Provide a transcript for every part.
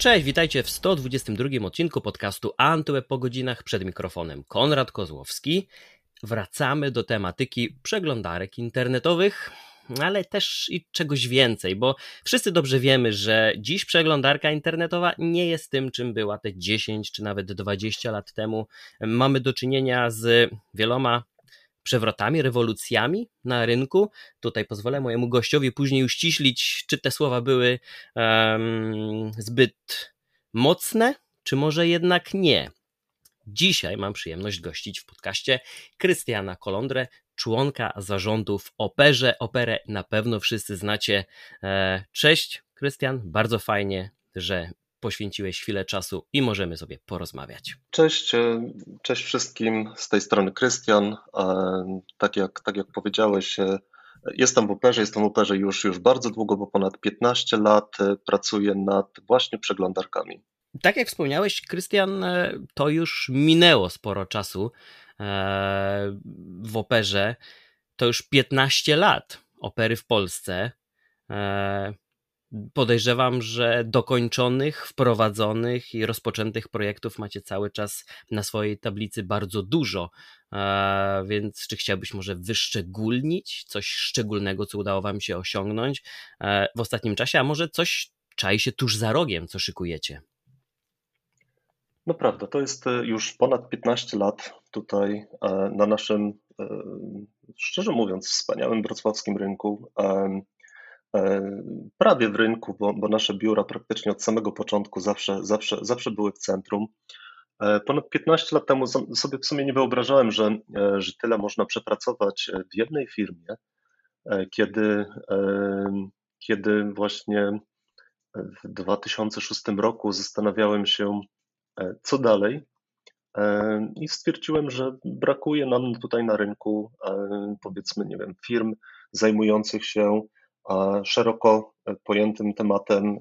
Cześć, witajcie w 122 odcinku podcastu Antyweb po godzinach przed mikrofonem Konrad Kozłowski. Wracamy do tematyki przeglądarek internetowych, ale też i czegoś więcej, bo wszyscy dobrze wiemy, że dziś przeglądarka internetowa nie jest tym, czym była te 10 czy nawet 20 lat temu. Mamy do czynienia z wieloma przewrotami, rewolucjami na rynku. Tutaj pozwolę mojemu gościowi później uściślić, czy te słowa były um, zbyt mocne, czy może jednak nie. Dzisiaj mam przyjemność gościć w podcaście Krystiana Kolondrę, członka zarządu w Operze. Operę na pewno wszyscy znacie. E, cześć, Krystian, bardzo fajnie, że poświęciłeś chwilę czasu i możemy sobie porozmawiać. Cześć, e, cześć wszystkim, z tej strony Krystian. E, tak jak, tak jak powiedziałeś, jestem w Operze, jestem w Operze już, już bardzo długo, bo ponad 15 lat pracuję nad właśnie przeglądarkami. Tak jak wspomniałeś, Krystian, to już minęło sporo czasu w operze. To już 15 lat opery w Polsce. Podejrzewam, że dokończonych, wprowadzonych i rozpoczętych projektów macie cały czas na swojej tablicy bardzo dużo. Więc czy chciałbyś może wyszczególnić coś szczególnego, co udało Wam się osiągnąć w ostatnim czasie, a może coś czai się tuż za rogiem, co szykujecie? No prawda, to jest e, już ponad 15 lat tutaj e, na naszym, e, szczerze mówiąc, wspaniałym wrocławskim rynku. Prawie w rynku, bo, bo nasze biura praktycznie od samego początku zawsze, zawsze, zawsze były w centrum. Ponad 15 lat temu sobie w sumie nie wyobrażałem, że, że tyle można przepracować w jednej firmie, kiedy, kiedy właśnie w 2006 roku zastanawiałem się, E, co dalej? E, I stwierdziłem, że brakuje nam tutaj na rynku, e, powiedzmy, nie wiem, firm zajmujących się szeroko pojętym tematem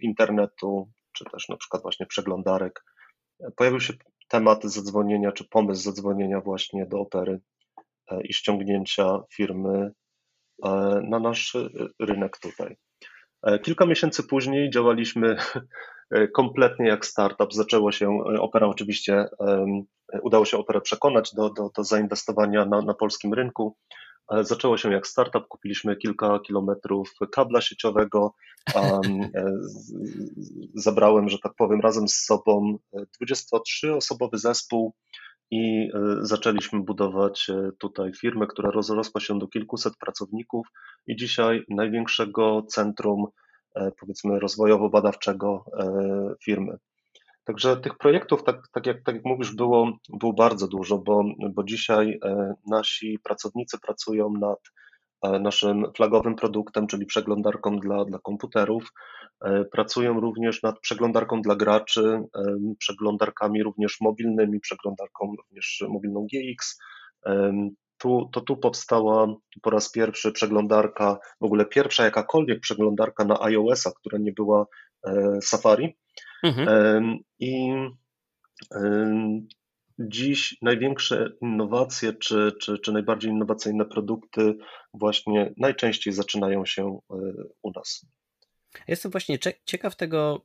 internetu, czy też na przykład właśnie przeglądarek. Pojawił się temat zadzwonienia, czy pomysł zadzwonienia właśnie do opery i ściągnięcia firmy na nasz rynek tutaj. Kilka miesięcy później działaliśmy E, kompletnie jak startup. Zaczęło się, e, opera oczywiście, udało się operę przekonać do, do, do zainwestowania na, na polskim rynku. Zaczęło się jak startup, kupiliśmy kilka kilometrów kabla sieciowego, um, zabrałem, że tak powiem, razem z sobą 23-osobowy zespół i zaczęliśmy budować tutaj firmę, która rozrosła się do kilkuset pracowników i dzisiaj największego centrum E, powiedzmy rozwojowo-badawczego e, firmy. Także tych projektów, tak, tak, jak, tak jak mówisz, było, było bardzo dużo, bo, bo dzisiaj e, nasi pracownicy pracują nad naszym flagowym produktem, czyli przeglądarką dla, dla komputerów. Pracują również nad przeglądarką dla graczy, przeglądarkami również mobilnymi, przeglądarką również mobilną GX, tu, to tu powstała po raz pierwszy przeglądarka, w ogóle pierwsza jakakolwiek przeglądarka na iOS-a, która nie była e, Safari. Mhm. I dziś największe innowacje, czy, czy, czy najbardziej innowacyjne produkty właśnie najczęściej zaczynają się e, u nas. Jestem właśnie ciekaw tego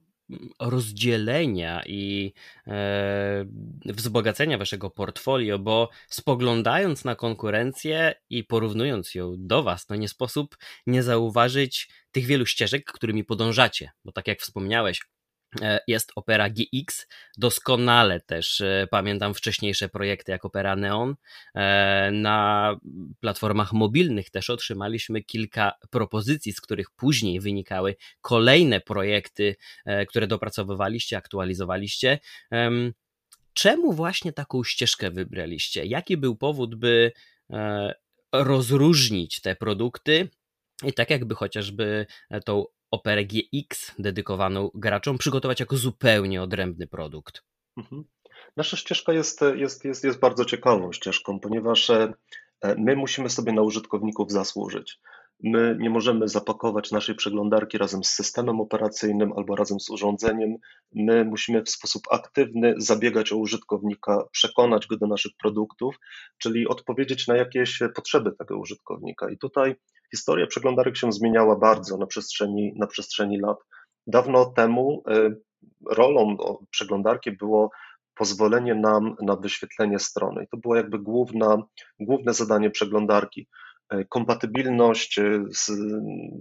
rozdzielenia i e, wzbogacenia waszego portfolio, bo spoglądając na konkurencję i porównując ją do was, no nie sposób nie zauważyć tych wielu ścieżek, którymi podążacie, bo tak jak wspomniałeś, jest Opera GX. Doskonale też e, pamiętam wcześniejsze projekty jak Opera Neon. E, na platformach mobilnych też otrzymaliśmy kilka propozycji, z których później wynikały kolejne projekty, które dopracowywaliście, aktualizowaliście. Czemu właśnie taką ścieżkę wybraliście? Jaki był powód, by rozróżnić te produkty i tak jakby chociażby tą Operę GX dedykowaną graczom przygotować jako zupełnie odrębny produkt? Mhm. Nasza ścieżka jest, jest, jest, jest bardzo ciekawą ścieżką, ponieważ e, my musimy sobie na użytkowników zasłużyć. My nie możemy zapakować naszej przeglądarki razem z systemem operacyjnym albo razem z urządzeniem. My musimy w sposób aktywny zabiegać o użytkownika, przekonać go do naszych produktów, czyli odpowiedzieć na jakieś potrzeby tego użytkownika. I tutaj historia przeglądarek się zmieniała bardzo na przestrzeni, na przestrzeni lat. Dawno temu y, rolą przeglądarki było pozwolenie nam na wyświetlenie strony. I to było jakby główna, główne zadanie przeglądarki. E, kompatybilność e, z,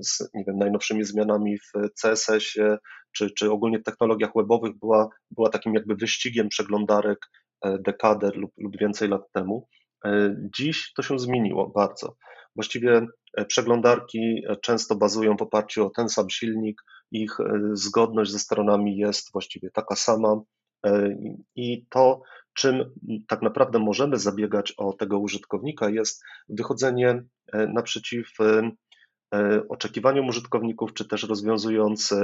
z nie wiem, najnowszymi zmianami w CSS-ie czy, czy ogólnie w technologiach webowych była, była takim jakby wyścigiem przeglądarek e, dekadę lub, lub więcej lat temu. Dziś to się zmieniło bardzo. Właściwie przeglądarki często bazują w oparciu o ten sam silnik, ich zgodność ze stronami jest właściwie taka sama i to czym tak naprawdę możemy zabiegać o tego użytkownika, jest wychodzenie e, naprzeciw e, e, oczekiwaniom użytkowników, czy też rozwiązując,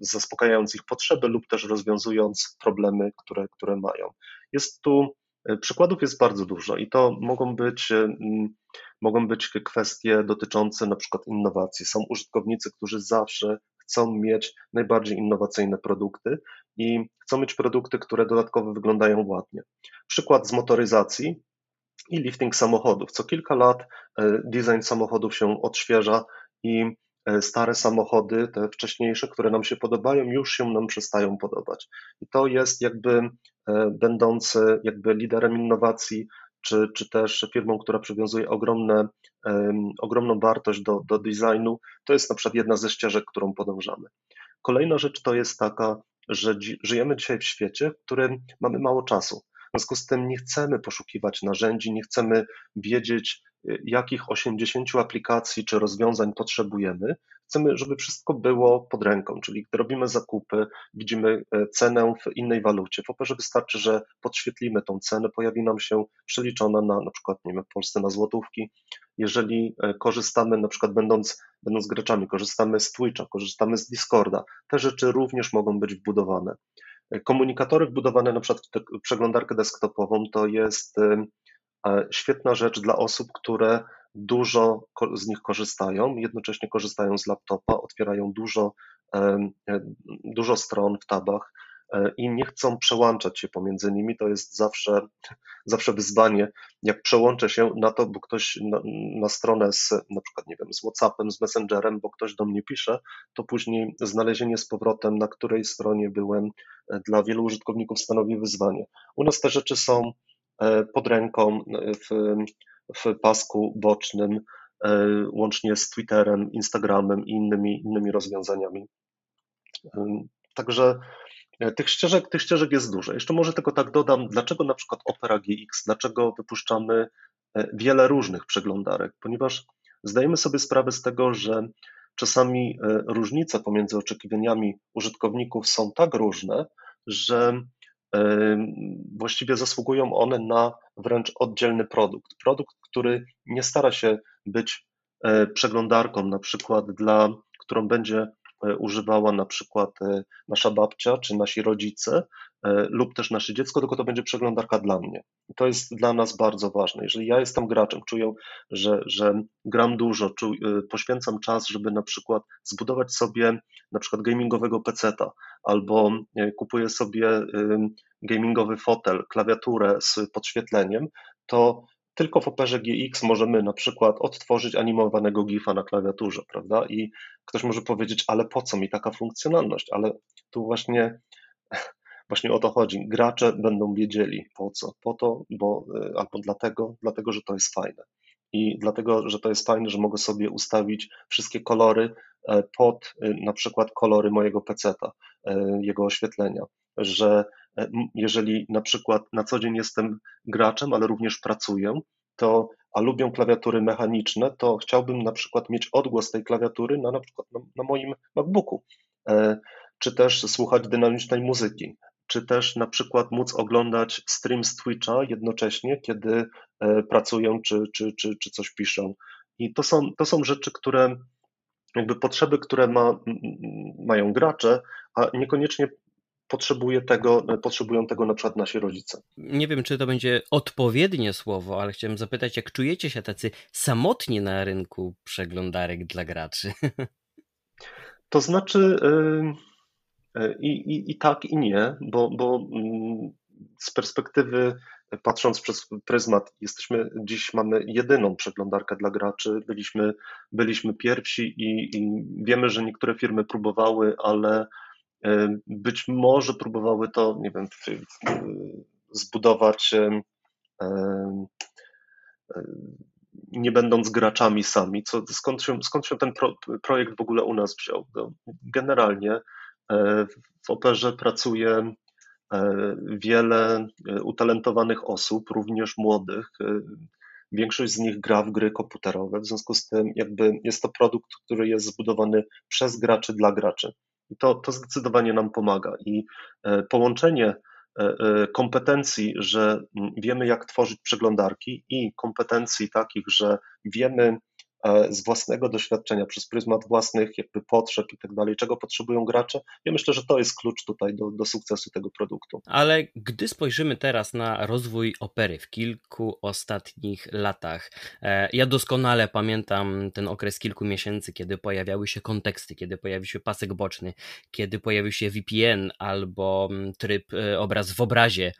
zaspokajając ich potrzeby lub też rozwiązując problemy, które, które mają. Jest tu Przykładów jest bardzo dużo i to mogą być, mogą być kwestie dotyczące na przykład innowacji. Są użytkownicy, którzy zawsze chcą mieć najbardziej innowacyjne produkty i chcą mieć produkty, które dodatkowo wyglądają ładnie. Przykład z motoryzacji i lifting samochodów. Co kilka lat e, design samochodów się odświeża i e, stare samochody, te wcześniejsze, które nam się podobają, już się nam przestają podobać. I to jest jakby e, będący jakby liderem innowacji, czy, czy też firmą, która przywiązuje ogromne, ogromną wartość do, do designu, to jest na przykład jedna ze ścieżek, którą podążamy. Kolejna rzecz to jest taka, że żyjemy dzisiaj w świecie, w którym mamy mało czasu. W związku z tym nie chcemy poszukiwać narzędzi, nie chcemy wiedzieć, y, jakich 80 aplikacji czy rozwiązań potrzebujemy. Chcemy, żeby wszystko było pod ręką, czyli gdy robimy zakupy, widzimy e, cenę w innej walucie. W operze wystarczy, że podświetlimy tą cenę, pojawi nam się przeliczona na na przykład nie wiem, w Polsce na złotówki. Jeżeli e, korzystamy, na przykład będąc, będąc graczami, korzystamy z Twitcha, korzystamy z Discorda, te rzeczy również mogą być wbudowane. Komunikatory wbudowane na przykład w przeglądarkę desktopową to jest świetna rzecz dla osób, które dużo z nich korzystają, jednocześnie korzystają z laptopa, otwierają dużo, dużo stron w tabach E, i nie chcą przełączać się pomiędzy nimi. To jest zawsze, zawsze wyzwanie, jak przełączę się na to, bo ktoś na, na, stronę z na przykład, nie wiem, z WhatsAppem, z Messengerem, bo ktoś do mnie pisze, to później znalezienie z powrotem, na której stronie byłem, e, dla wielu użytkowników stanowi wyzwanie. U nas te rzeczy są e, pod ręką w, w pasku bocznym, łącznie z Twitterem, Instagramem i innymi, innymi rozwiązaniami. Także E, tych ścieżek, tych ścieżek jest dużo. Jeszcze może tylko tak dodam, dlaczego na przykład Opera GX, dlaczego wypuszczamy e, wiele różnych przeglądarek, ponieważ zdajemy sobie sprawę z tego, że czasami e, różnice pomiędzy oczekiwaniami użytkowników są tak różne, że właściwie zasługują one na wręcz oddzielny produkt. Produkt, który nie stara się być przeglądarką, na przykład dla, którą będzie E, używała na przykład e, nasza babcia czy nasi rodzice e, lub też nasze dziecko, tylko to będzie przeglądarka dla mnie. I to jest dla nas bardzo ważne. Jeżeli ja jestem graczem, czuję, że, że gram dużo, poświęcam czas, żeby na przykład zbudować sobie na przykład gamingowego peceta albo kupuję sobie gamingowy fotel, klawiaturę z podświetleniem, to tylko w Operze GX możemy na przykład odtworzyć animowanego GIFa na klawiaturze, prawda? I ktoś może powiedzieć, ale po co mi taka funkcjonalność? Ale tu właśnie, właśnie o to chodzi. Gracze będą wiedzieli po co. Po to, bo y, albo dlatego, dlatego, że to jest fajne. I dlatego, że to jest fajne, że mogę sobie ustawić wszystkie kolory e, pod y, na przykład kolory mojego peceta, e, jego oświetlenia, że E, jeżeli na przykład na co dzień jestem graczem, ale również pracuję, to a lubię klawiatury mechaniczne, to chciałbym na przykład mieć odgłos tej klawiatury na, na przykład na, na moim MacBooku, e, czy też słuchać dynamicznej muzyki, czy też na przykład móc oglądać stream z Twitcha jednocześnie, kiedy e, pracuję, czy, czy, czy, czy coś piszę. I to są, to są rzeczy, które jakby potrzeby, które ma, mają gracze, a niekoniecznie potrzebuje tego, potrzebują tego na przykład nasi rodzice. Nie wiem, czy to będzie odpowiednie słowo, ale chciałem zapytać, jak czujecie się tacy samotni na rynku przeglądarek dla graczy? To znaczy y, y, i, i, i tak, i nie, bo, bo mm, z perspektywy patrząc przez pryzmat, jesteśmy dziś mamy jedyną przeglądarkę dla graczy. Byliśmy, byliśmy pierwsi i, i wiemy, że niektóre firmy próbowały, ale być może próbowały to, nie wiem, zbudować nie będąc graczami sami. Co, skąd, się, skąd się ten pro, projekt w ogóle u nas wziął? No, generalnie e, w operze pracuje e, wiele e, utalentowanych osób, również młodych. Większość z nich gra w gry komputerowe, w związku z tym jakby jest to produkt, który jest zbudowany przez graczy dla graczy. I to, to zdecydowanie nam pomaga. I połączenie E, e, kompetencji, że wiemy, jak tworzyć przeglądarki i kompetencji takich, że wiemy, E, z własnego doświadczenia, przez pryzmat własnych jakby potrzeb i tak dalej, czego potrzebują gracze. Ja myślę, że to jest klucz tutaj do, do sukcesu tego produktu. Ale gdy spojrzymy teraz na rozwój opery w kilku ostatnich latach, e, ja doskonale pamiętam ten okres kilku miesięcy, kiedy pojawiały się konteksty, kiedy pojawił się pasek boczny, kiedy pojawił się VPN albo tryb e, obraz w obrazie,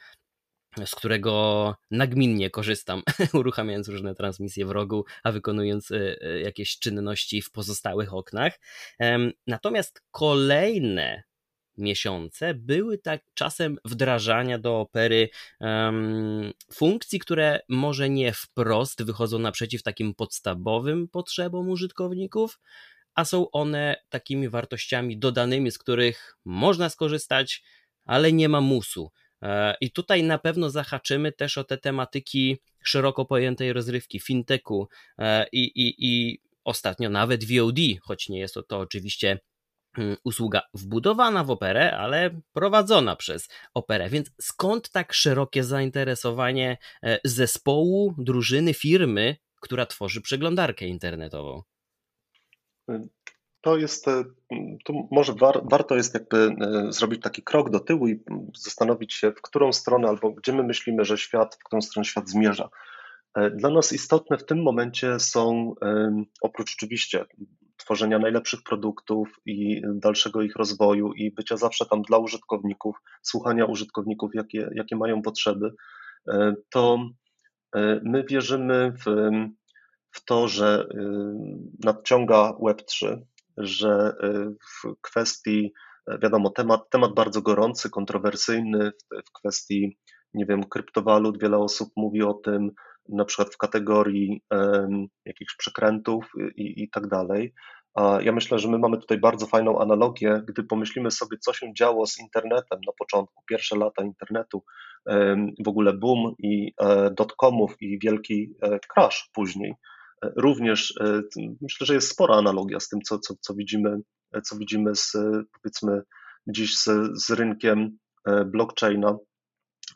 z którego nagminnie korzystam, uruchamiając różne transmisje w rogu, a wykonując e, e, jakieś czynności w pozostałych oknach. Natomiast kolejne miesiące były tak czasem wdrażania do opery um, funkcji, które może nie wprost wychodzą naprzeciw takim podstawowym potrzebom użytkowników, a są one takimi wartościami dodanymi, z których można skorzystać, ale nie ma musu. E, I tutaj na pewno zahaczymy też o te tematyki szeroko pojętej rozrywki, fintechu e, i, i, i ostatnio nawet VOD, choć nie jest to, to oczywiście mm, usługa wbudowana w operę, ale prowadzona przez operę. Więc skąd tak szerokie zainteresowanie e, zespołu, drużyny, firmy, która tworzy przeglądarkę internetową? To jest, e, tu może war, warto jest jakby e, zrobić taki krok do tyłu i zastanowić się, w którą stronę albo gdzie my myślimy, że świat, w którą stronę świat zmierza. E, dla nas istotne w tym momencie są, oprócz oczywiście tworzenia najlepszych produktów i dalszego ich rozwoju i bycia zawsze tam dla użytkowników, słuchania użytkowników, jakie, jakie mają potrzeby, to my wierzymy w, w to, że nadciąga Web3, że y, w kwestii, e, wiadomo, temat, temat bardzo gorący, kontrowersyjny w, w kwestii, nie wiem, kryptowalut, wiele osób mówi o tym, na przykład w kategorii um, jakichś przekrętów i, i tak dalej. A ja myślę, że my mamy tutaj bardzo fajną analogię, gdy pomyślimy sobie, co się działo z internetem na początku, pierwsze lata internetu, w ogóle boom i e, dotcomów i wielki e, crash później również e, myślę, że jest spora analogia z tym, co, co, co widzimy, co widzimy z, powiedzmy dziś z, z rynkiem e, blockchaina.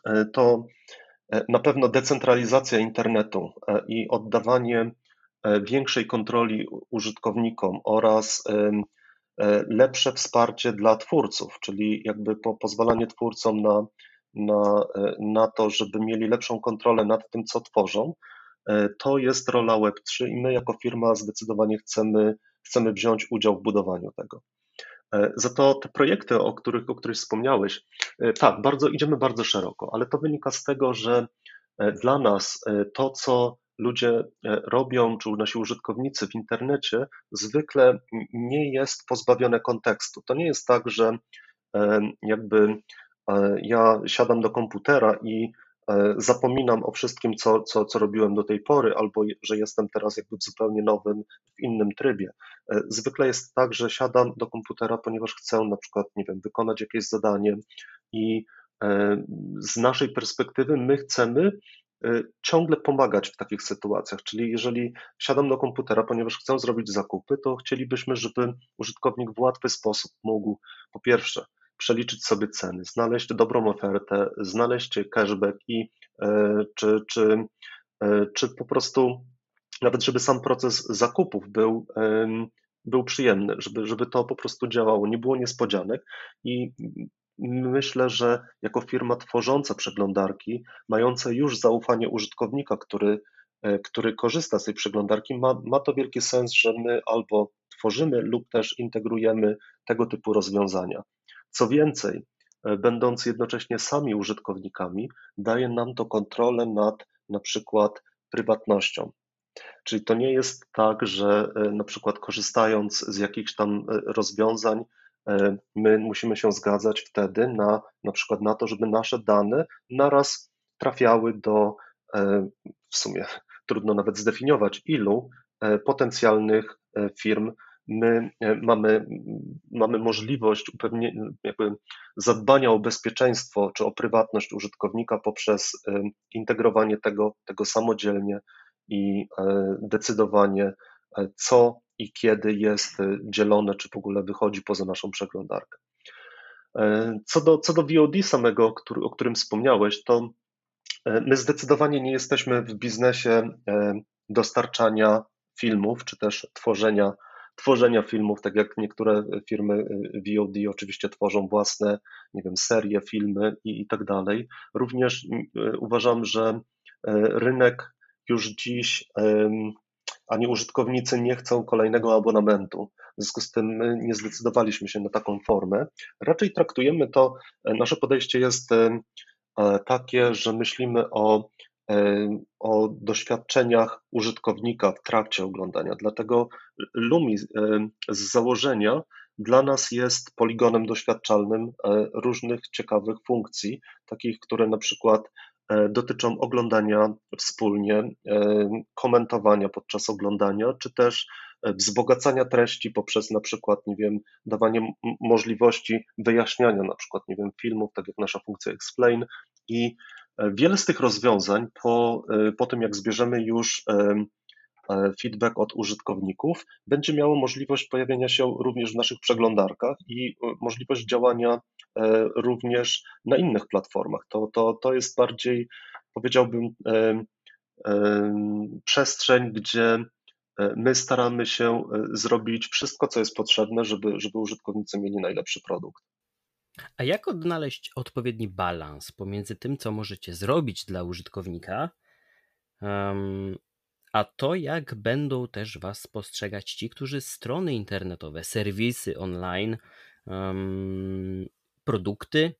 E, to na pewno decentralizacja internetu i oddawanie większej kontroli użytkownikom oraz lepsze wsparcie dla twórców, czyli jakby po, pozwalanie twórcom na, na, na to, żeby mieli lepszą kontrolę nad tym, co tworzą, E, to jest rola Web3 i my jako firma zdecydowanie chcemy, chcemy wziąć udział w budowaniu tego. E, za to te projekty, o których, o których wspomniałeś, e, tak, bardzo, idziemy bardzo szeroko, ale to wynika z tego, że dla nas to, co ludzie robią, czy nasi użytkownicy w internecie, zwykle nie jest pozbawione kontekstu. To nie jest tak, że jakby ja siadam do komputera i E, zapominam o wszystkim, co, co, co robiłem do tej pory, albo że jestem teraz jakby w zupełnie nowym, w innym trybie. E, zwykle jest tak, że siadam do komputera, ponieważ chcę na przykład, nie wiem, wykonać jakieś zadanie i e, z naszej perspektywy my chcemy ciągle pomagać w takich sytuacjach. Czyli jeżeli siadam do komputera, ponieważ chcę zrobić zakupy, to chcielibyśmy, żeby użytkownik w łatwy sposób mógł po pierwsze przeliczyć sobie ceny, znaleźć dobrą ofertę, znaleźć cashback i e, czy, czy, e, czy po prostu nawet żeby sam proces zakupów był, był przyjemny, żeby, żeby to po prostu działało, nie było niespodzianek i myślę, że jako firma tworząca przeglądarki, mająca już zaufanie użytkownika, który, e, który korzysta z tej przeglądarki, ma, ma to wielki sens, że my albo tworzymy lub też integrujemy tego typu rozwiązania. Co więcej, e, będąc jednocześnie sami użytkownikami, daje nam to kontrolę nad na przykład prywatnością. Czyli to nie jest tak, że e, na przykład korzystając z jakichś tam e, rozwiązań, My musimy się zgadzać wtedy na, na przykład na to, żeby nasze dane naraz trafiały do w sumie trudno nawet zdefiniować, ilu potencjalnych firm my mamy, mamy możliwość jakby zadbania o bezpieczeństwo czy o prywatność użytkownika poprzez integrowanie tego, tego samodzielnie i decydowanie, co i kiedy jest dzielone, czy w ogóle wychodzi poza naszą przeglądarkę. Co do, co do VOD samego, który, o którym wspomniałeś, to my zdecydowanie nie jesteśmy w biznesie dostarczania filmów, czy też tworzenia, tworzenia filmów, tak jak niektóre firmy VOD oczywiście tworzą własne, nie wiem, serie, filmy i, i tak dalej. Również uważam, że rynek już dziś ani użytkownicy nie chcą kolejnego abonamentu. W związku z tym nie zdecydowaliśmy się na taką formę. Raczej traktujemy to, nasze podejście jest takie, że myślimy o, o doświadczeniach użytkownika w trakcie oglądania. Dlatego Lumi e, z założenia dla nas jest poligonem doświadczalnym różnych ciekawych funkcji, takich, które na przykład E, dotyczą oglądania wspólnie, e, komentowania podczas oglądania, czy też e, wzbogacania treści poprzez na przykład, nie wiem, dawanie możliwości wyjaśniania na przykład, nie wiem, filmów, tak jak nasza funkcja explain i wiele z tych rozwiązań po, po tym, jak zbierzemy już feedback od użytkowników, będzie miało możliwość pojawienia się również w naszych przeglądarkach i możliwość działania również na innych platformach. To, to, to jest bardziej, powiedziałbym, przestrzeń, gdzie my staramy się zrobić wszystko, co jest potrzebne, żeby, żeby użytkownicy mieli najlepszy produkt. A jak odnaleźć odpowiedni balans pomiędzy tym, co możecie zrobić dla użytkownika, a to, jak będą też Was postrzegać ci, którzy strony internetowe, serwisy online produkty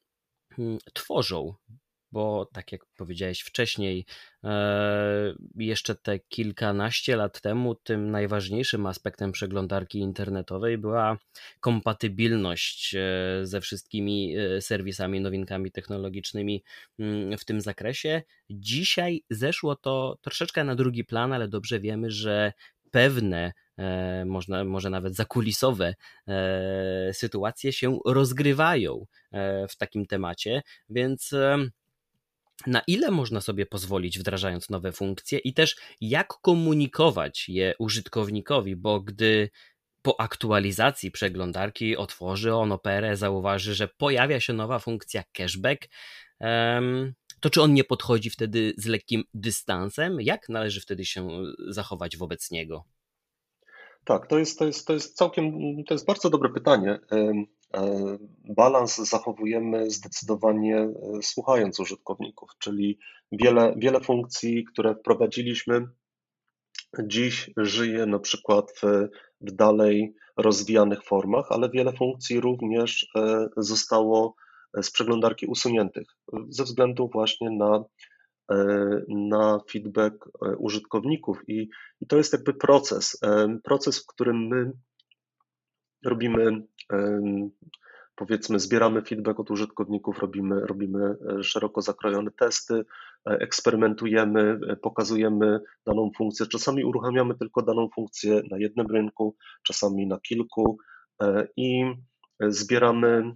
mm, tworzą. Bo tak jak powiedziałeś wcześniej, e, jeszcze te kilkanaście lat temu, tym najważniejszym aspektem przeglądarki internetowej była kompatybilność e, ze wszystkimi e, serwisami, nowinkami technologicznymi mm, w tym zakresie. Dzisiaj zeszło to troszeczkę na drugi plan, ale dobrze wiemy, że pewne można, może nawet zakulisowe sytuacje się rozgrywają w takim temacie, więc na ile można sobie pozwolić wdrażając nowe funkcje i też jak komunikować je użytkownikowi, bo gdy po aktualizacji przeglądarki otworzy on operę, zauważy, że pojawia się nowa funkcja cashback, to czy on nie podchodzi wtedy z lekkim dystansem? Jak należy wtedy się zachować wobec niego? Tak, to jest, to jest, to jest całkiem, to jest bardzo dobre pytanie. E, balans zachowujemy zdecydowanie e, słuchając użytkowników, czyli wiele, wiele funkcji, które wprowadziliśmy, dziś żyje na przykład w, w dalej rozwijanych formach, ale wiele funkcji również e, zostało z przeglądarki usuniętych ze względu właśnie na na feedback użytkowników. I, i to jest jakby proces, proces, w którym my robimy powiedzmy, zbieramy feedback od użytkowników, robimy, robimy szeroko zakrojone testy, eksperymentujemy, pokazujemy daną funkcję. Czasami uruchamiamy tylko daną funkcję na jednym rynku, czasami na kilku i zbieramy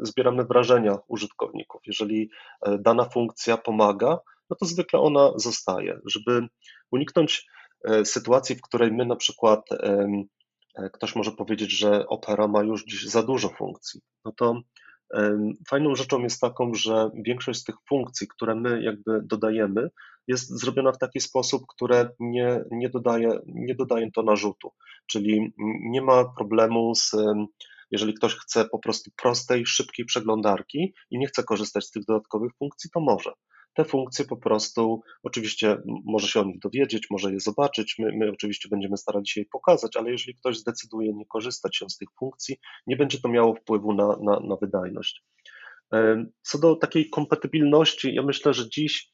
zbieramy wrażenia użytkowników. Jeżeli e, dana funkcja pomaga, no to zwykle ona zostaje. Żeby uniknąć e, sytuacji, w której my na przykład e, ktoś może powiedzieć, że Opera ma już dziś za dużo funkcji, no to fajną rzeczą jest taką, że większość z tych funkcji, które my jakby dodajemy, jest zrobiona w taki sposób, które nie, nie, dodaje, nie dodaje to narzutu, czyli nie ma problemu z jeżeli ktoś chce po prostu prostej, szybkiej przeglądarki i nie chce korzystać z tych dodatkowych funkcji, to może. Te funkcje po prostu, oczywiście może się o nich dowiedzieć, może je zobaczyć, my, my oczywiście będziemy starali się je pokazać, ale jeżeli ktoś zdecyduje nie korzystać się z tych funkcji, nie będzie to miało wpływu na, na, na wydajność. Co do takiej kompatybilności, ja myślę, że dziś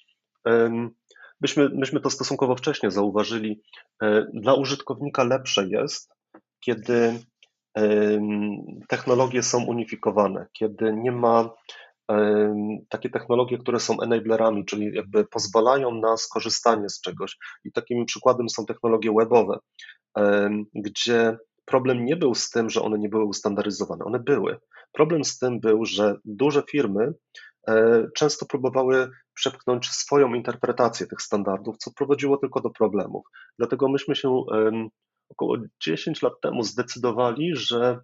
myśmy, myśmy to stosunkowo wcześnie zauważyli. E, dla użytkownika lepsze jest, kiedy technologie są unifikowane, kiedy nie ma takie technologie, które są enablerami, czyli jakby pozwalają na skorzystanie z czegoś. I takim przykładem są technologie webowe, gdzie problem nie był z tym, że one nie były ustandaryzowane, one były. Problem z tym był, że duże firmy e, często próbowały przepchnąć swoją interpretację tych standardów, co prowadziło tylko do problemów. Dlatego myśmy się około 10 lat temu zdecydowali, że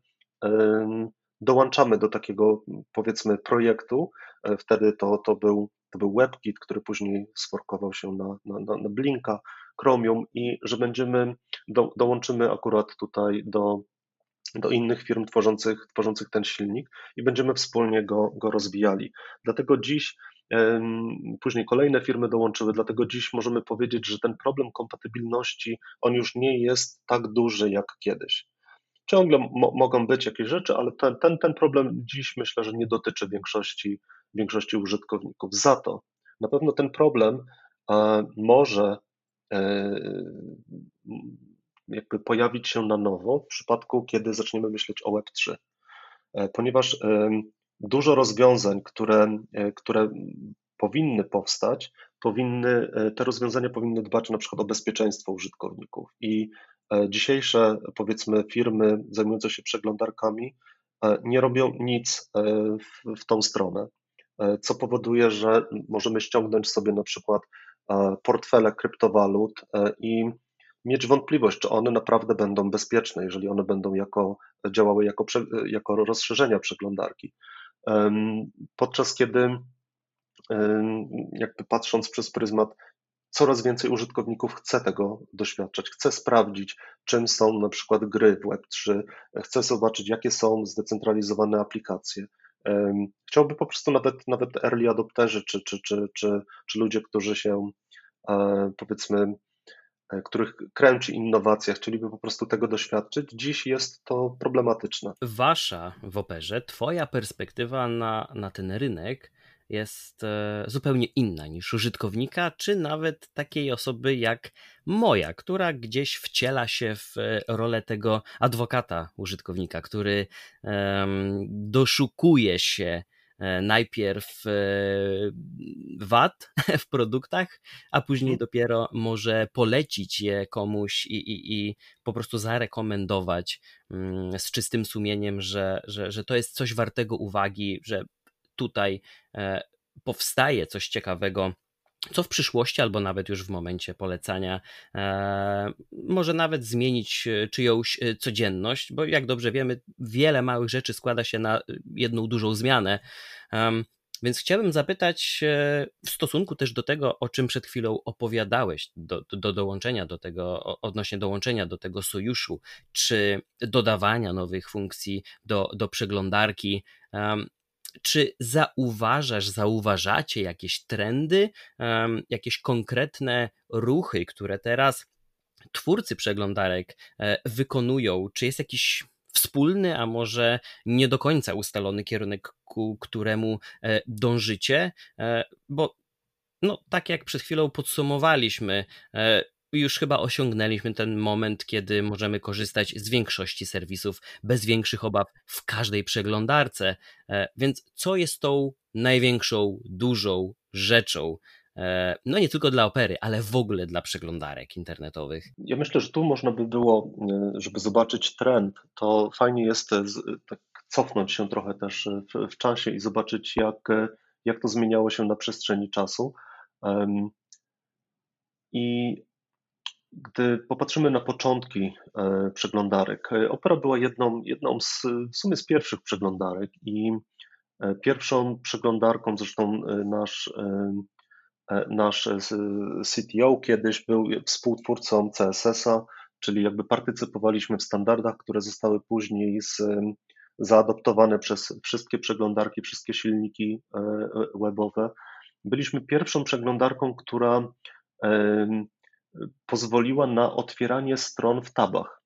dołączamy do takiego powiedzmy projektu. E, wtedy to, to, był, to był WebKit, który później sforkował się na, na, na Blinka, Chromium i że będziemy, do, dołączymy akurat tutaj do, do innych firm tworzących, tworzących ten silnik i będziemy wspólnie go, go rozwijali. Dlatego dziś Później kolejne firmy dołączyły, dlatego dziś możemy powiedzieć, że ten problem kompatybilności on już nie jest tak duży jak kiedyś. Ciągle mo mogą być jakieś rzeczy, ale ten, ten, ten problem dziś myślę, że nie dotyczy większości, większości użytkowników. Za to na pewno ten problem e, może e, jakby pojawić się na nowo w przypadku, kiedy zaczniemy myśleć o Web3, e, ponieważ dużo rozwiązań, które, które powinny powstać, powinny, te rozwiązania powinny dbać na przykład o bezpieczeństwo użytkowników i E, dzisiejsze, powiedzmy, firmy zajmujące się przeglądarkami e, nie robią nic e, w, w tą stronę, co powoduje, że możemy ściągnąć sobie na przykład portfele kryptowalut i mieć wątpliwość, czy one naprawdę będą bezpieczne, jeżeli one będą jako, działały jako, jako rozszerzenia przeglądarki. Podczas kiedy, jakby patrząc przez pryzmat coraz więcej użytkowników chce tego doświadczać, chce sprawdzić, czym są na przykład gry w Web3, chce zobaczyć, jakie są zdecentralizowane aplikacje. Chciałby po prostu nawet, nawet early adopterzy, czy, czy, czy, czy, czy ludzie, którzy się e, powiedzmy, e, których kręci innowacja, chcieliby po prostu tego doświadczyć. Dziś jest to problematyczne. Wasza w operze, Twoja perspektywa na, na ten rynek jest e, zupełnie inna niż użytkownika, czy nawet takiej osoby jak moja, która gdzieś wciela się w e, rolę tego adwokata użytkownika, który doszukuje się e, najpierw wad w produktach, a później mhm. dopiero może polecić je komuś i, i, i po prostu zarekomendować mm, z czystym sumieniem, że, że, że to jest coś wartego uwagi, że tutaj e, powstaje coś ciekawego co w przyszłości, albo nawet już w momencie polecania, e, może nawet zmienić e, czyjąś codzienność, bo jak dobrze wiemy, wiele małych rzeczy składa się na jedną dużą zmianę. Więc chciałbym zapytać w stosunku też do tego, o czym przed chwilą opowiadałeś, do, do dołączenia do tego, odnośnie dołączenia do tego sojuszu, czy dodawania nowych funkcji do, do przeglądarki. Czy zauważasz, zauważacie jakieś trendy, jakieś konkretne ruchy, które teraz twórcy przeglądarek e, wykonują? Czy jest jakiś wspólny, a może nie do końca ustalony kierunek, ku któremu e, dążycie? E, bo no, tak jak przed chwilą podsumowaliśmy, już chyba osiągnęliśmy ten moment, kiedy możemy korzystać z większości serwisów bez większych obaw w każdej przeglądarce. E, więc co jest tą największą, dużą rzeczą, e, no nie tylko dla opery, ale w ogóle dla przeglądarek internetowych? Ja myślę, że tu można by było, e, żeby zobaczyć trend, to fajnie jest tak cofnąć się trochę też w, w czasie i zobaczyć, jak, jak to zmieniało się na przestrzeni czasu. I gdy popatrzymy na początki e, przeglądarek, e, Opera była jedną, jedną z, w sumie z pierwszych przeglądarek i e, pierwszą przeglądarką, zresztą nasz, nasz CTO kiedyś był współtwórcą CSS-a, czyli jakby partycypowaliśmy w standardach, które zostały później z, zaadoptowane przez wszystkie przeglądarki, wszystkie silniki webowe. Byliśmy pierwszą przeglądarką, która pozwoliła na otwieranie stron w tabach.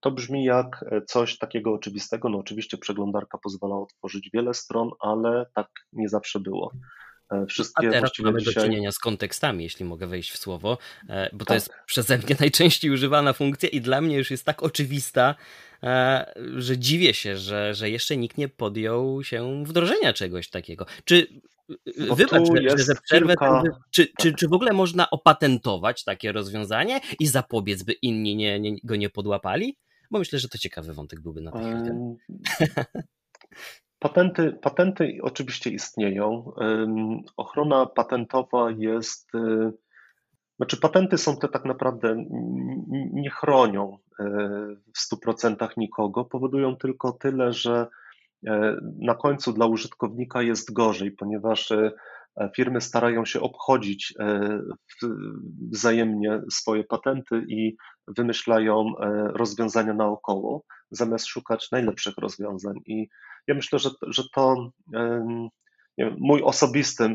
To brzmi jak coś takiego oczywistego. No oczywiście przeglądarka pozwala otworzyć wiele stron, ale tak nie zawsze było. E, wszystkie A teraz mamy dzisiaj... do czynienia z kontekstami, jeśli mogę wejść w słowo, e, bo to tak. jest przeze mnie najczęściej używana funkcja i dla mnie już jest tak oczywista, e, że dziwię się, że, że jeszcze nikt nie podjął się wdrożenia czegoś takiego. Czy wybacz, że, że przerwę, kilka... czy, czy, tak. czy w ogóle można opatentować takie rozwiązanie i zapobiec, by inni nie, nie, go nie podłapali? Bo myślę, że to ciekawy wątek byłby na tej chwili. Patenty, patenty oczywiście istnieją. Ochrona patentowa jest. Y, znaczy, patenty są te tak naprawdę nie chronią y, w 100% nikogo, powodują tylko tyle, że e, na końcu dla użytkownika jest gorzej, ponieważ e, firmy starają się obchodzić e, wzajemnie swoje patenty i wymyślają rozwiązania naokoło, zamiast szukać najlepszych rozwiązań. I ja myślę, że, że to wiem, mój osobisty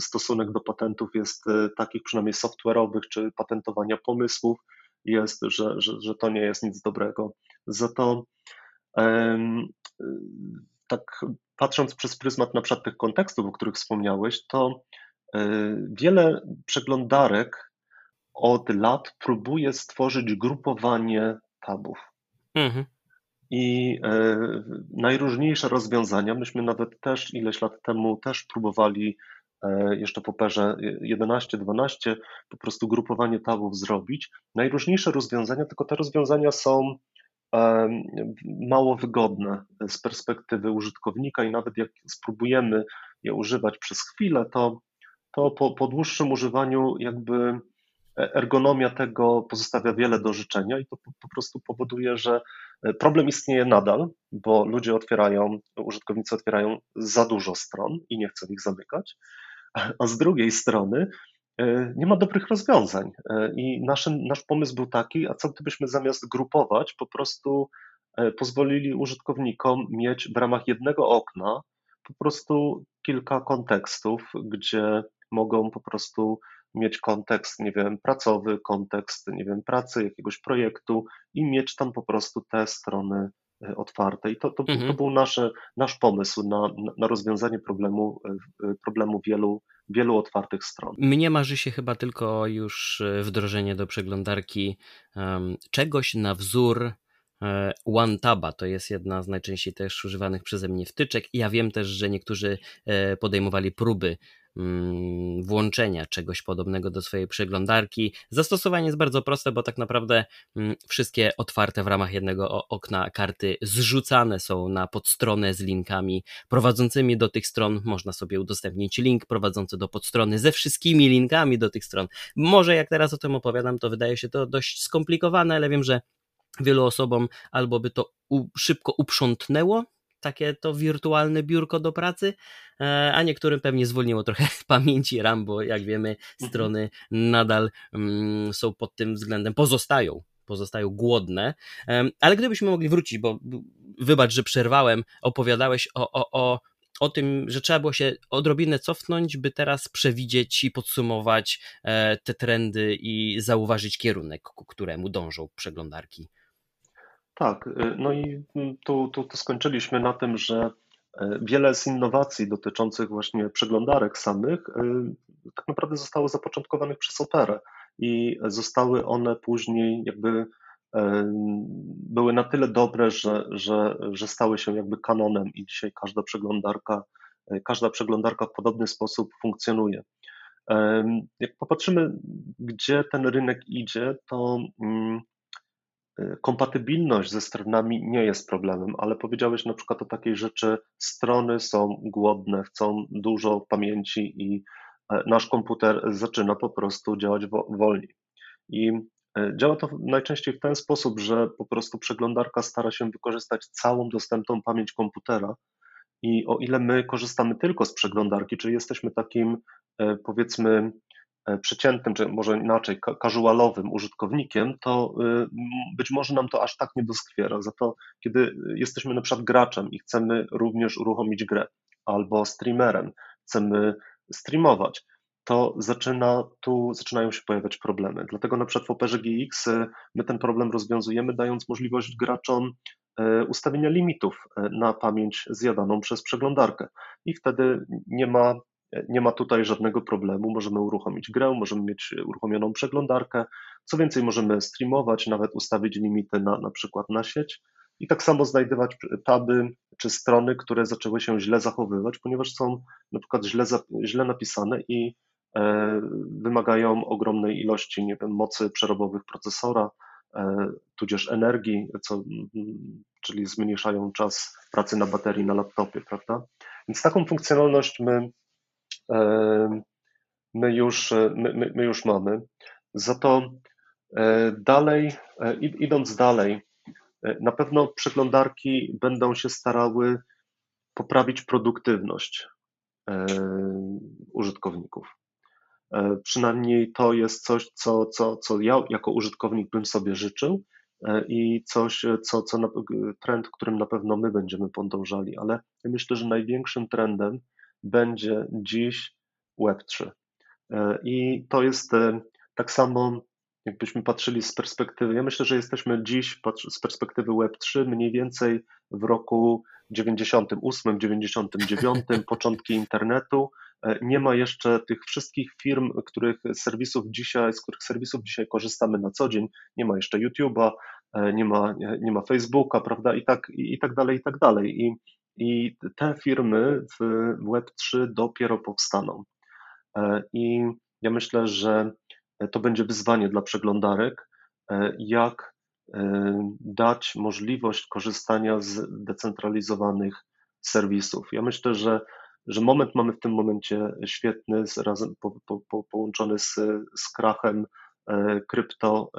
stosunek do patentów jest e, takich przynajmniej software'owych czy patentowania pomysłów, jest, że, że, że to nie jest nic dobrego. Za to tak patrząc przez pryzmat na przykład tych kontekstów, o których wspomniałeś, to e, wiele przeglądarek od lat próbuje stworzyć grupowanie tabów. Mhm i e, najróżniejsze rozwiązania. Myśmy nawet też ileś lat temu też próbowali jeszcze po perze 11-12 po prostu grupowanie tabów zrobić. Najróżniejsze rozwiązania, tylko te rozwiązania są mało wygodne z perspektywy użytkownika i nawet jak spróbujemy je używać przez chwilę, to, to po, po dłuższym używaniu jakby ergonomia tego pozostawia wiele do życzenia i to po, po prostu powoduje, że e, problem istnieje nadal, bo ludzie otwierają, użytkownicy otwierają za dużo stron i nie chcą ich zamykać, a z drugiej strony e, nie ma dobrych rozwiązań. E, I naszym, nasz pomysł był taki, a co gdybyśmy zamiast grupować, po prostu pozwolili użytkownikom mieć w ramach jednego okna po prostu kilka kontekstów, gdzie mogą po prostu mieć kontekst, nie wiem, pracowy, kontekst, nie wiem, pracy, jakiegoś projektu i mieć tam po prostu te strony e, otwarte. I to, to, mhm. to był nasze, nasz pomysł na, na rozwiązanie problemu, e, problemu wielu, wielu otwartych stron. Mnie marzy się chyba tylko już e, wdrożenie do przeglądarki um, czegoś na wzór OneTaba to jest jedna z najczęściej też używanych przeze mnie wtyczek. Ja wiem też, że niektórzy podejmowali próby włączenia czegoś podobnego do swojej przeglądarki. Zastosowanie jest bardzo proste, bo tak naprawdę mm, wszystkie otwarte w ramach jednego okna karty zrzucane są na podstronę z linkami prowadzącymi do tych stron. Można sobie udostępnić link prowadzący do podstrony ze wszystkimi linkami do tych stron. Może jak teraz o tym opowiadam, to wydaje się to dość skomplikowane, ale wiem, że wielu osobom albo by to szybko uprzątnęło, takie to wirtualne biurko do pracy, e, a niektórym pewnie zwolniło trochę pamięci RAM, bo jak wiemy, mhm. strony nadal mm, są pod tym względem, pozostają pozostają głodne. Ale gdybyśmy mogli wrócić, bo wybacz, że przerwałem, opowiadałeś o, o, o, o tym, że trzeba było się odrobinę cofnąć, by teraz przewidzieć i podsumować e, te trendy i zauważyć kierunek, ku któremu dążą przeglądarki. Tak, y, no i tu, tu, tu skończyliśmy na tym, że y, wiele z innowacji dotyczących właśnie przeglądarek samych y, tak naprawdę zostało zapoczątkowanych przez Operę i zostały one później jakby były na tyle dobre, że, że, że stały się jakby kanonem i dzisiaj każda przeglądarka, każda przeglądarka w podobny sposób funkcjonuje. Jak popatrzymy, gdzie ten rynek idzie, to mm, Kompatybilność ze stronami nie jest problemem, ale powiedziałeś na przykład o takiej rzeczy, strony są głodne, chcą dużo pamięci i e, nasz komputer zaczyna po prostu działać wolniej. I e, działa to najczęściej w ten sposób, że po prostu przeglądarka stara się wykorzystać całą dostępną pamięć komputera. I o ile my korzystamy tylko z przeglądarki, czyli jesteśmy takim, e, powiedzmy, przeciętnym, czy może inaczej, casualowym użytkownikiem, to y, być może nam to aż tak nie doskwiera. Za to, kiedy jesteśmy na przykład graczem i chcemy również uruchomić grę, albo streamerem, chcemy streamować, to zaczyna, tu zaczynają się pojawiać problemy. Dlatego na przykład w Operze GX y, my ten problem rozwiązujemy, dając możliwość graczom y, ustawienia limitów na pamięć zjadaną przez przeglądarkę. I wtedy nie ma nie ma tutaj żadnego problemu. Możemy uruchomić grę, możemy mieć uruchomioną przeglądarkę. Co więcej, możemy streamować, nawet ustawić limity na, na przykład na sieć i tak samo znajdować taby czy strony, które zaczęły się źle zachowywać, ponieważ są na przykład źle, źle napisane i e, wymagają ogromnej ilości nie wiem, mocy przerobowych procesora, e, tudzież energii, co, czyli zmniejszają czas pracy na baterii na laptopie, prawda? Więc taką funkcjonalność my, e, my, już, my, my już mamy. Za to dalej, idąc dalej, E, na pewno przeglądarki będą się starały poprawić produktywność e, użytkowników. E, przynajmniej to jest coś, co, co, co ja jako użytkownik bym sobie życzył i coś, co, co na, trend, którym na pewno my będziemy podążali, ale myślę, że największym trendem będzie dziś Web3. I to jest tak samo jakbyśmy patrzyli z perspektywy, ja myślę, że jesteśmy dziś z perspektywy Web3 mniej więcej w roku 98, 99, początki internetu. E, nie ma jeszcze tych wszystkich firm, których serwisów dzisiaj, z których serwisów dzisiaj korzystamy na co dzień. Nie ma jeszcze YouTube'a, e, nie ma, nie ma Facebooka, prawda? I tak, i, i tak dalej, i tak dalej. I, I te firmy w Web3 dopiero powstaną. E, I ja myślę, że to będzie wyzwanie dla przeglądarek, e, jak e, dać możliwość korzystania z decentralizowanych serwisów. Ja myślę, że, że moment mamy w tym momencie świetny, z, razem po, po, po, połączony z, z krachem krypto.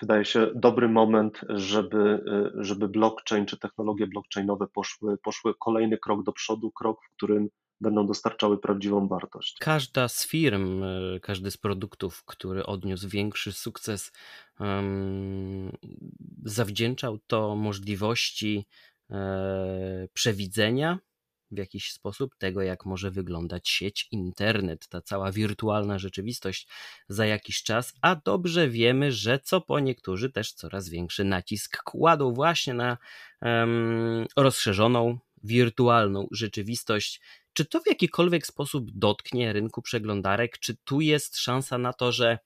Wydaje się dobry moment, żeby, żeby blockchain czy technologie blockchainowe poszły, poszły kolejny krok do przodu, krok, w którym będą dostarczały prawdziwą wartość. Każda z firm, e, każdy z produktów, który odniósł większy sukces, zawdzięczał to możliwości przewidzenia w jakiś sposób tego, jak może wyglądać sieć, internet, ta cała wirtualna rzeczywistość za jakiś czas, a dobrze wiemy, że co po niektórzy też coraz większy nacisk kładą właśnie na um, rozszerzoną wirtualną rzeczywistość czy to w jakikolwiek sposób dotknie rynku przeglądarek? Czy tu jest szansa na to, że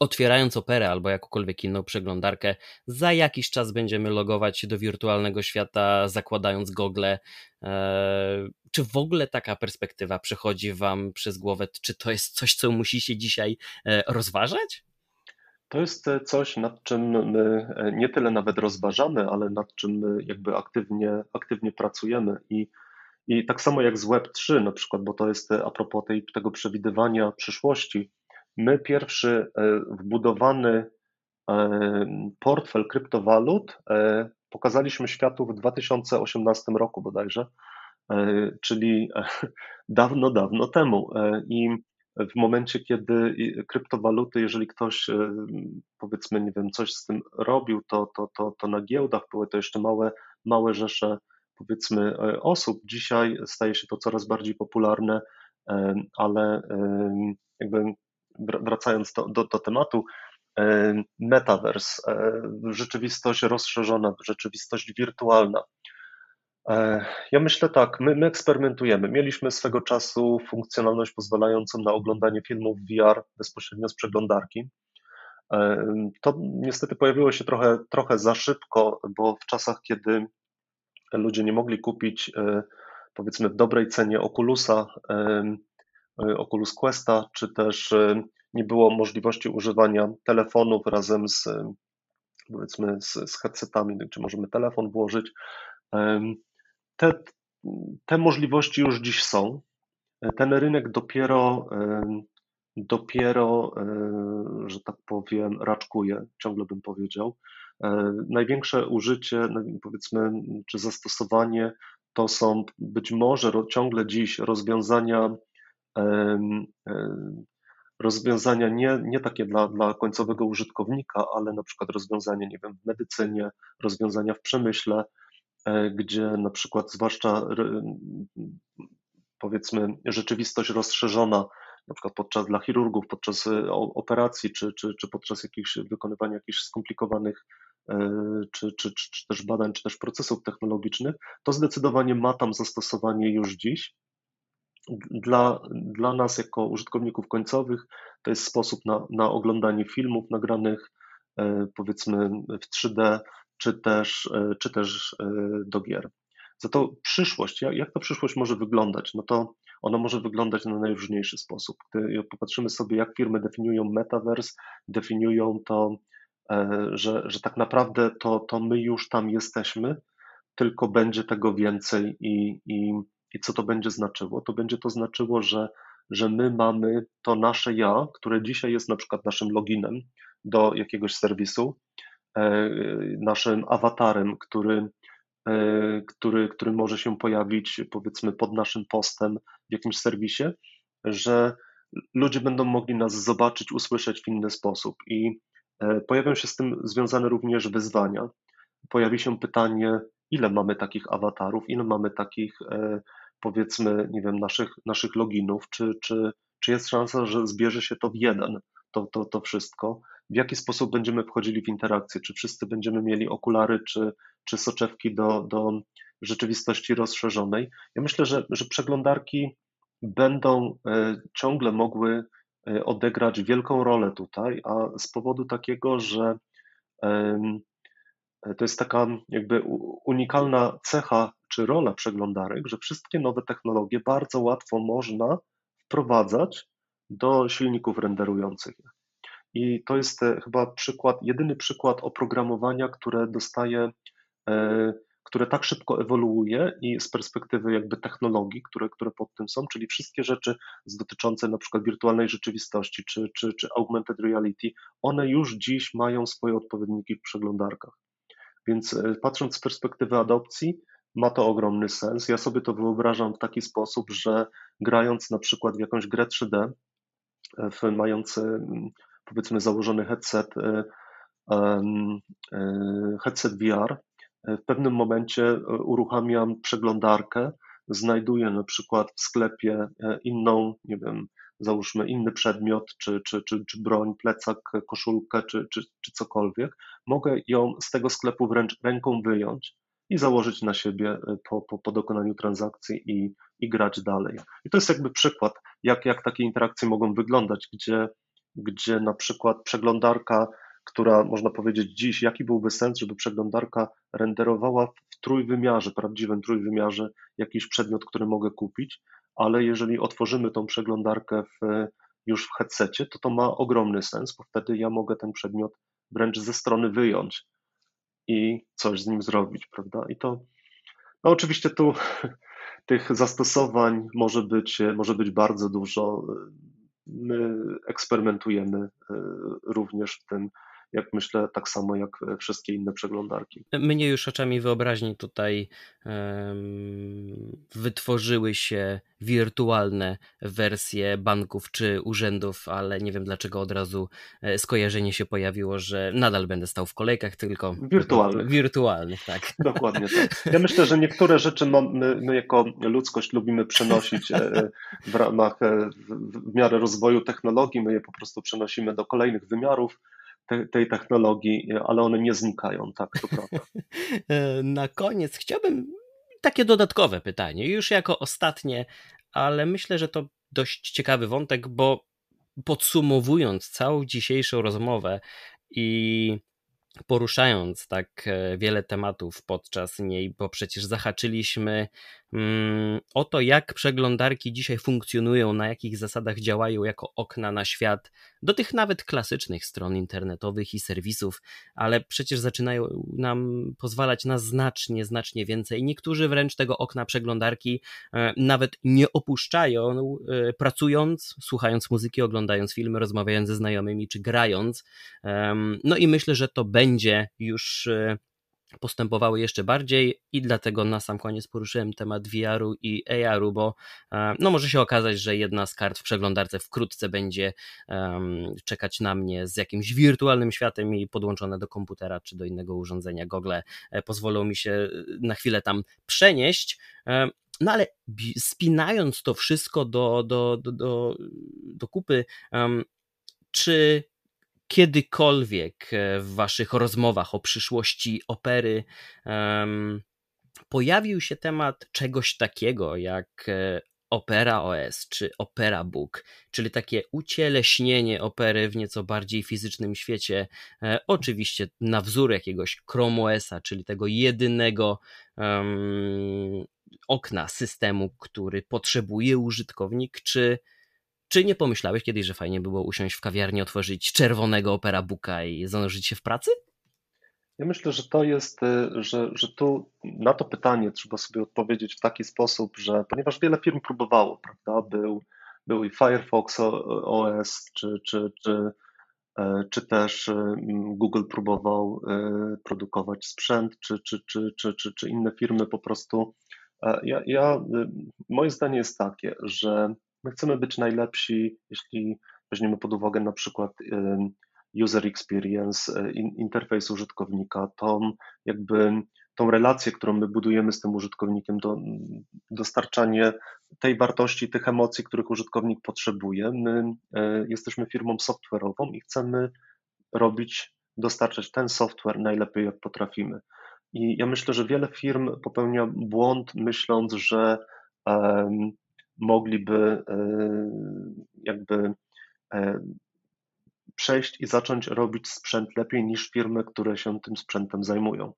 otwierając operę albo jakąkolwiek inną przeglądarkę, za jakiś czas będziemy logować się do wirtualnego świata, zakładając gogle. E, czy w ogóle taka perspektywa przechodzi Wam przez głowę? Czy to jest coś, co musicie dzisiaj e, rozważać? To jest e, coś, nad czym my nie tyle nawet rozważamy, ale nad czym my jakby aktywnie, aktywnie pracujemy i i tak samo jak z Web3 na przykład, bo to jest e, a propos tej, tego przewidywania przyszłości, my pierwszy e, wbudowany e, portfel kryptowalut pokazaliśmy światu w 2018 roku bodajże, czyli dawno, dawno temu. I w momencie, kiedy kryptowaluty, jeżeli ktoś powiedzmy, nie wiem, coś z tym robił, to, to, to, to na giełdach były to jeszcze małe, małe rzesze powiedzmy e, osób. Dzisiaj staje się to coraz bardziej popularne, e, ale jakby wracając do, do, do tematu, e, metaverse, rzeczywistość rozszerzona, rzeczywistość wirtualna. Ja myślę tak, my, my, eksperymentujemy. Mieliśmy swego czasu funkcjonalność pozwalającą na oglądanie filmów VR bezpośrednio z przeglądarki. To niestety pojawiło się trochę, trochę za szybko, bo w czasach, kiedy ludzie nie mogli kupić e, powiedzmy w dobrej cenie Oculusa, e, e, Oculus Questa, czy też nie było możliwości używania telefonów razem z powiedzmy z, z headsetami, czy możemy telefon włożyć. Te, te możliwości już dziś są. Ten rynek dopiero, dopiero, że tak powiem, raczkuje, ciągle bym powiedział. E, największe użycie, no, powiedzmy, czy zastosowanie to są być może ciągle dziś rozwiązania, rozwiązania nie, nie takie dla, dla końcowego użytkownika, ale na przykład rozwiązania, nie wiem, w medycynie, rozwiązania w przemyśle, e, gdzie na przykład zwłaszcza powiedzmy rzeczywistość rozszerzona na przykład podczas dla chirurgów, podczas e, operacji, czy, czy, czy podczas jakichś wykonywania jakichś skomplikowanych e, czy, czy, czy, czy też badań, czy też procesów technologicznych, to zdecydowanie ma tam zastosowanie już dziś. Dla, dla nas, jako użytkowników końcowych, to jest sposób na, na oglądanie filmów nagranych powiedzmy w 3D, czy też, czy też do gier. Za to przyszłość, jak, ta przyszłość może wyglądać? No to ona może wyglądać na najróżniejszy sposób. Gdy popatrzymy sobie, jak firmy definiują metaverse, definiują to, e, że, że tak naprawdę to, to my już tam jesteśmy, tylko będzie tego więcej i, i, i co to będzie znaczyło? To będzie to znaczyło, że, że my mamy to nasze ja, które dzisiaj jest na przykład naszym loginem do jakiegoś serwisu, e, naszym awatarem, który E, który, który może się pojawić powiedzmy pod naszym postem w jakimś serwisie, że ludzie będą mogli nas zobaczyć, usłyszeć w inny sposób i e, pojawią się z tym związane również wyzwania. Pojawi się pytanie, ile mamy takich awatarów, ile mamy takich powiedzmy, nie wiem, naszych, naszych loginów, czy, czy, czy jest szansa, że zbierze się to w jeden, to, to, to wszystko w jaki sposób będziemy wchodzili w interakcję, czy wszyscy będziemy mieli okulary, czy, czy soczewki do, do rzeczywistości rozszerzonej. Ja myślę, że, że przeglądarki będą e, ciągle mogły e, odegrać wielką rolę tutaj, a z powodu takiego, że to jest taka jakby unikalna cecha czy rola przeglądarek, że wszystkie nowe technologie bardzo łatwo można wprowadzać do silników renderujących. I to jest e, chyba przykład, jedyny przykład oprogramowania, które dostaje, e, które tak szybko ewoluuje i z perspektywy jakby technologii, które, które pod tym są, czyli wszystkie rzeczy dotyczące na przykład wirtualnej rzeczywistości czy, czy, czy augmented reality, one już dziś mają swoje odpowiedniki w przeglądarkach. Więc e, patrząc z perspektywy adopcji, ma to ogromny sens. Ja sobie to wyobrażam w taki sposób, że grając na przykład w jakąś grę 3D, w, mając powiedzmy założony headset, e, e, headset VR, e, w pewnym momencie uruchamiam przeglądarkę, znajduję na przykład w sklepie inną, nie wiem, załóżmy inny przedmiot, czy, czy, czy, czy broń, plecak, koszulkę, czy, czy, czy cokolwiek, mogę ją z tego sklepu wręcz ręką wyjąć i założyć na siebie po, po, po dokonaniu transakcji i, i grać dalej. I to jest jakby przykład, jak, jak takie interakcje mogą wyglądać, gdzie gdzie na przykład przeglądarka, która można powiedzieć dziś, jaki byłby sens, żeby przeglądarka renderowała w trójwymiarze, prawdziwym trójwymiarze jakiś przedmiot, który mogę kupić, ale jeżeli otworzymy tą przeglądarkę w, już w headsetie, to to ma ogromny sens, bo wtedy ja mogę ten przedmiot wręcz ze strony wyjąć i coś z nim zrobić, prawda? I to, no oczywiście tu tych zastosowań może być, może być bardzo dużo my eksperymentujemy e, również w tym, jak myślę, tak samo jak wszystkie inne przeglądarki. Mnie już oczami wyobraźni tutaj um, wytworzyły się wirtualne wersje banków czy urzędów, ale nie wiem dlaczego od razu e, skojarzenie się pojawiło, że nadal będę stał w kolejkach, tylko wirtualnych. Wirtualnych, tak. Dokładnie tak. Ja myślę, że niektóre rzeczy my, my jako ludzkość lubimy przenosić e, w ramach, w miarę rozwoju technologii, my je po prostu przenosimy do kolejnych wymiarów te, tej technologii, ale one nie znikają, tak, to prawda. E, na koniec chciałbym takie dodatkowe pytanie, już jako ostatnie, ale myślę, że to dość ciekawy wątek, bo podsumowując całą dzisiejszą rozmowę i poruszając tak e, wiele tematów podczas niej, bo przecież zahaczyliśmy o to, jak przeglądarki dzisiaj funkcjonują, na jakich zasadach działają jako okna na świat, do tych nawet klasycznych stron internetowych i serwisów, ale przecież zaczynają nam pozwalać na znacznie, znacznie więcej. Niektórzy wręcz tego okna przeglądarki e, nawet nie opuszczają, e, pracując, słuchając muzyki, oglądając filmy, rozmawiając ze znajomymi czy grając. No i myślę, że to będzie już e, postępowały jeszcze bardziej i dlatego na sam koniec poruszyłem temat VR-u i AR-u, bo e, no może się okazać, że jedna z kart w przeglądarce wkrótce będzie um, czekać na mnie z jakimś wirtualnym światem i podłączone do komputera czy do innego urządzenia. Google e, pozwolą mi się na chwilę tam przenieść. No ale spinając to wszystko do, do, do, do, do kupy, um, czy kiedykolwiek e, w waszych rozmowach o przyszłości opery um, pojawił się temat czegoś takiego jak e, Opera OS czy Opera Book, czyli takie ucieleśnienie opery w nieco bardziej fizycznym świecie, e, oczywiście na wzór jakiegoś Chrome OSa, czyli tego jedynego um, okna systemu, który potrzebuje użytkownik, czy czy nie pomyślałeś kiedyś, że fajnie było usiąść w kawiarni, otworzyć czerwonego Opera Booka i zanurzyć się w pracy? Ja myślę, że to jest, y, że, że tu na to pytanie trzeba sobie odpowiedzieć w taki sposób, że ponieważ wiele firm próbowało, prawda, był, był i Firefox OS, czy, czy, czy, e, czy też y, Google próbował produkować sprzęt, czy, czy, czy, czy, czy, czy inne firmy po prostu. E, ja, ja, moje zdanie jest takie, że my chcemy być najlepsi, jeśli weźmiemy pod uwagę na przykład user experience, e, interfejs użytkownika, tą jakby tą relację, którą my budujemy z tym użytkownikiem, do, dostarczanie tej wartości, tych emocji, których użytkownik potrzebuje. My e, jesteśmy firmą software'ową i chcemy robić, dostarczać ten software najlepiej jak potrafimy. I ja myślę, że wiele firm popełnia błąd, myśląc, że um, mogliby um, jakby um, przejść i zacząć robić sprzęt lepiej niż firmy, które się tym sprzętem zajmują.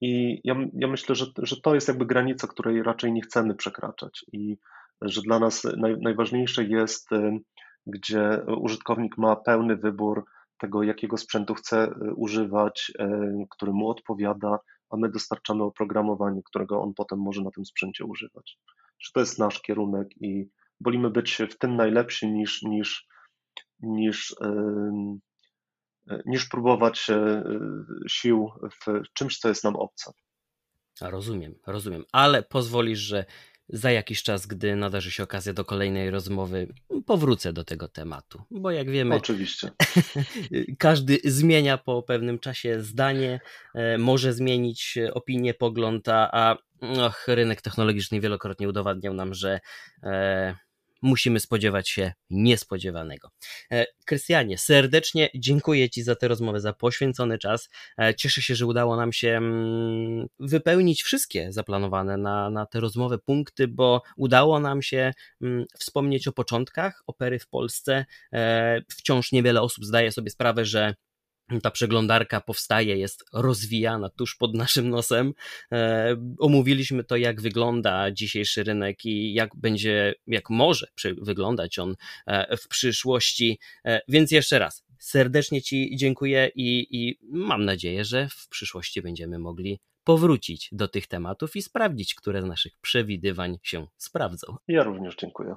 I ja, ja myślę, że, że to jest jakby granica, której raczej nie chcemy przekraczać i że dla nas naj, najważniejsze jest, y, gdzie użytkownik ma pełny wybór tego, jakiego sprzętu chce używać, który mu odpowiada, a my dostarczamy oprogramowanie, którego on potem może na tym sprzęcie używać. Że to jest nasz kierunek i wolimy być w tym najlepsi niż, niż niż, niż próbować e, sił w czymś, co jest nam obce. Rozumiem, rozumiem, ale pozwolisz, że za jakiś czas, gdy nadarzy się okazja do kolejnej rozmowy, powrócę do tego tematu, bo jak wiemy, oczywiście, każdy zmienia po pewnym czasie zdanie, e, może zmienić opinię, pogląd, a och, rynek technologiczny wielokrotnie udowadniał nam, że e, musimy spodziewać się niespodziewanego. E, Krystianie, serdecznie dziękuję Ci za tę rozmowę, za poświęcony czas. E, cieszę się, że udało nam się mm, wypełnić wszystkie zaplanowane na, na tę rozmowę punkty, bo udało nam się mm, wspomnieć o początkach opery w Polsce. E, wciąż niewiele osób zdaje sobie sprawę, że ta przeglądarka powstaje, jest rozwijana tuż pod naszym nosem. E, omówiliśmy to, jak wygląda dzisiejszy rynek i jak będzie, jak może wyglądać on e, w przyszłości. E, więc jeszcze raz serdecznie Ci dziękuję i, i mam nadzieję, że w przyszłości będziemy mogli powrócić do tych tematów i sprawdzić, które z naszych przewidywań się sprawdzą. Ja również dziękuję.